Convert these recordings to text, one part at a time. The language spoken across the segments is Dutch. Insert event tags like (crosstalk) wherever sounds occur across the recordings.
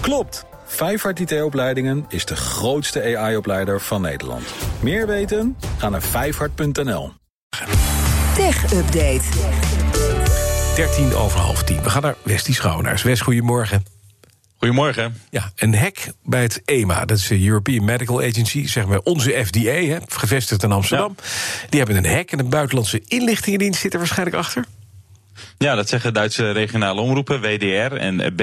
Klopt! Vijfhart IT-opleidingen is de grootste AI-opleider van Nederland. Meer weten? Ga naar vijfhart.nl. Tech Update. 13 over half 10. We gaan naar Westie Schouwnaars. West, goedemorgen. Goedemorgen. Ja, een hack bij het EMA, dat is de European Medical Agency, zeg maar onze FDA, hè, gevestigd in Amsterdam. Die hebben een hack en een buitenlandse inlichtingendienst zit er waarschijnlijk achter. Ja, dat zeggen Duitse regionale omroepen, WDR en BR.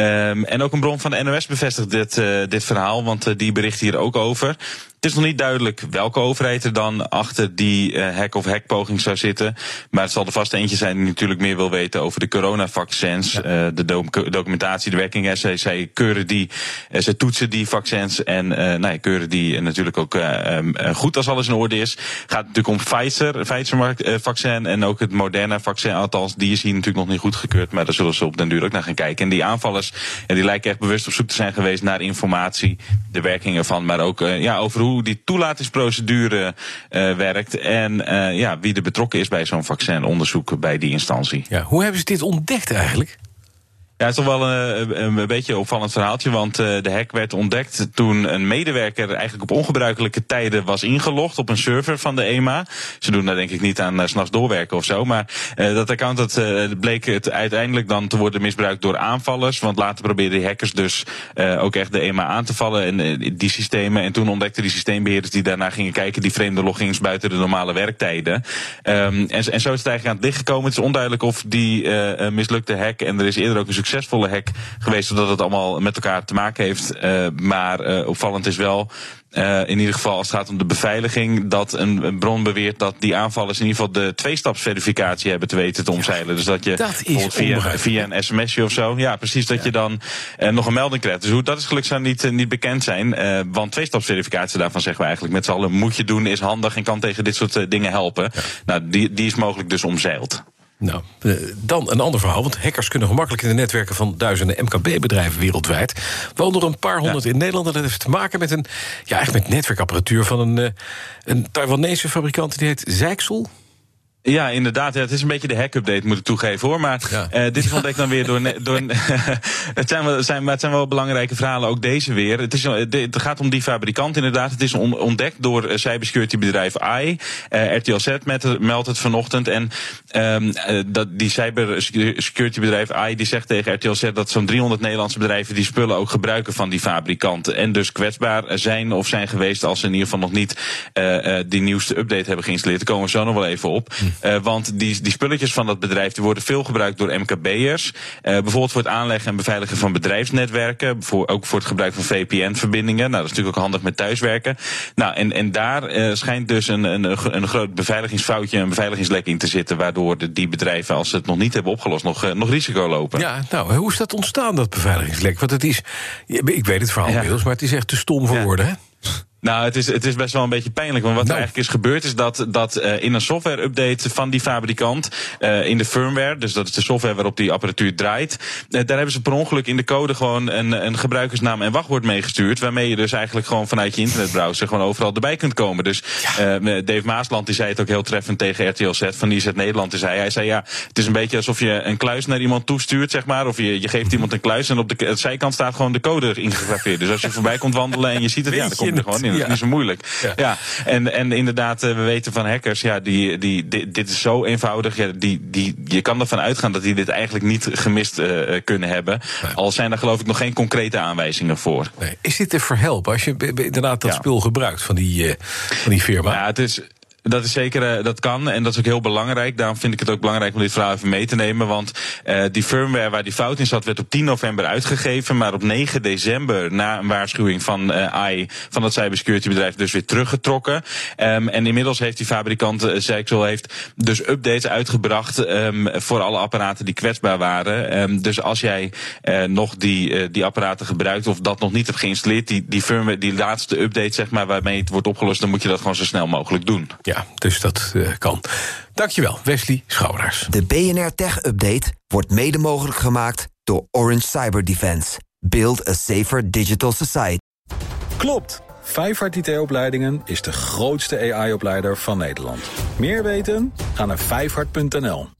Um, en ook een bron van de NOS bevestigt dit, uh, dit verhaal, want uh, die bericht hier ook over. Het is nog niet duidelijk welke overheid er dan achter die hack of hackpoging zou zitten. Maar het zal er vast eentje zijn die natuurlijk meer wil weten over de coronavaccins. Ja. Uh, de doc documentatie, de werking. Zij, zij keuren die, uh, zij toetsen die vaccins en nou ja, keuren die natuurlijk ook um, goed als alles in orde is. Gaat natuurlijk om Pfizer, Pfizer vaccin en ook het Moderna vaccin. Althans, die is hier natuurlijk nog niet goedgekeurd. Maar daar zullen ze op den duur ook naar gaan kijken. En die aanvallers, ja, die lijken echt bewust op zoek te zijn geweest naar informatie, de werking ervan. Maar ook ja, over hoe die toelatingsprocedure uh, werkt en uh, ja, wie er betrokken is bij zo'n vaccinonderzoek bij die instantie. Ja, hoe hebben ze dit ontdekt eigenlijk? Ja, het is toch wel een, een beetje een opvallend verhaaltje, want uh, de hack werd ontdekt toen een medewerker eigenlijk op ongebruikelijke tijden was ingelogd op een server van de EMA. Ze doen daar denk ik niet aan uh, s'nachts doorwerken of zo, maar dat account dat, bleek het uiteindelijk dan te worden misbruikt door aanvallers, want later probeerden die hackers dus ook echt de EMA aan te vallen en die systemen. En toen ontdekten die systeembeheerders die daarna gingen kijken die vreemde logins buiten de normale werktijden. Um, en, en zo is het eigenlijk aan het licht gekomen. Het is onduidelijk of die mislukte hack, en er is eerder ook een succesvolle hack geweest, zodat het allemaal met elkaar te maken heeft. Uh, maar uh, opvallend is wel, uh, in ieder geval als het gaat om de beveiliging, dat een, een, bron beweert dat die aanvallers in ieder geval de tweestapsverificatie hebben te weten te omzeilen. Ja, dus dat je dat bijvoorbeeld via, via een sms'je of zo, ja precies, dat ja. je dan nog een melding krijgt. Dus hoe dat is gelukkig zou niet, niet bekend zijn. want tweestapsverificatie, daarvan zeggen we eigenlijk met z'n allen, moet je doen, is handig en kan tegen dit soort dingen helpen. Ja. Nou, die, die is mogelijk dus omzeild. Nou, dan een ander verhaal. Want hackers kunnen gemakkelijk in de netwerken van duizenden MKB-bedrijven wereldwijd. Waaronder een paar honderd ja. in Nederland. En dat heeft te maken met een, ja, echt met netwerkapparatuur van een, een Taiwanese fabrikant die heet Zijksel. Ja, inderdaad. Ja, het is een beetje de hack-update, moet ik toegeven hoor. Maar ja. uh, dit is ontdekt dan weer door. (laughs) door (laughs) het, zijn wel, zijn, maar het zijn wel belangrijke verhalen, ook deze weer. Het, is, het gaat om die fabrikant inderdaad. Het is on, ontdekt door uh, cybersecurity bedrijf AI. Uh, RTL Z met, meldt het vanochtend. En um, dat, die cybersecurity bedrijf AI die zegt tegen RTL Z dat zo'n 300 Nederlandse bedrijven die spullen ook gebruiken van die fabrikant. En dus kwetsbaar zijn of zijn geweest als ze in ieder geval nog niet die nieuwste update hebben geïnstalleerd. Daar komen we zo nog wel even op. Uh, want die, die spulletjes van dat bedrijf die worden veel gebruikt door MKB'ers. Uh, bijvoorbeeld voor het aanleggen en beveiligen van bedrijfsnetwerken. Voor, ook voor het gebruik van VPN-verbindingen. Nou, dat is natuurlijk ook handig met thuiswerken. Nou, en, en daar uh, schijnt dus een, een, een groot beveiligingsfoutje, een beveiligingslek in te zitten. Waardoor de, die bedrijven, als ze het nog niet hebben opgelost, nog, nog risico lopen. Ja, nou, hoe is dat ontstaan, dat beveiligingslek? Want het is, ik weet het verhaal ja. inmiddels, maar het is echt te stom voor ja. woorden, hè? Nou, het is, het is best wel een beetje pijnlijk. Want wat nou. er eigenlijk is gebeurd, is dat, dat uh, in een software-update van die fabrikant, uh, in de firmware, dus dat is de software waarop die apparatuur draait, uh, daar hebben ze per ongeluk in de code gewoon een, een gebruikersnaam en wachtwoord meegestuurd. Waarmee je dus eigenlijk gewoon vanuit je internetbrowser gewoon overal erbij kunt komen. Dus. Dave Maasland die zei het ook heel treffend tegen RTL Z van IZ Nederland. Die zei, hij zei ja, het is een beetje alsof je een kluis naar iemand toestuurt, zeg maar. Of je, je geeft iemand een kluis en op de, de zijkant staat gewoon de code ingegraveerd. Dus als je voorbij komt wandelen en je ziet het, ja, dan komt er gewoon in. Dat is niet zo moeilijk. Ja, ja. En, en inderdaad, we weten van hackers, ja, die, die, dit is zo eenvoudig. Ja, die, die, je kan ervan uitgaan dat die dit eigenlijk niet gemist uh, kunnen hebben. Nee. Al zijn er geloof ik nog geen concrete aanwijzingen voor. Nee. Is dit te verhelpen als je inderdaad dat ja. spul gebruikt van die, uh, van die firma? Ja, het is. Dat is zeker, uh, dat kan. En dat is ook heel belangrijk. Daarom vind ik het ook belangrijk om dit verhaal even mee te nemen. Want uh, die firmware waar die fout in zat, werd op 10 november uitgegeven. Maar op 9 december, na een waarschuwing van uh, AI, van dat cybersecurity bedrijf, dus weer teruggetrokken. Um, en inmiddels heeft die fabrikant, Zijksel, heeft dus updates uitgebracht um, voor alle apparaten die kwetsbaar waren. Um, dus als jij nog die, die apparaten gebruikt of dat nog niet hebt geïnstalleerd, die, die firmware, die laatste update, zeg maar, waarmee het wordt opgelost, dan moet je dat gewoon zo snel mogelijk doen. Ja. Ja, dus dat uh, kan. Dankjewel, Wesley Schouweraars. De BNR Tech Update wordt mede mogelijk gemaakt door Orange Cyber Defense. Build a safer digital society. Klopt. Vijfhart IT-opleidingen is de grootste AI-opleider van Nederland. Meer weten? Ga naar vijfhart.nl.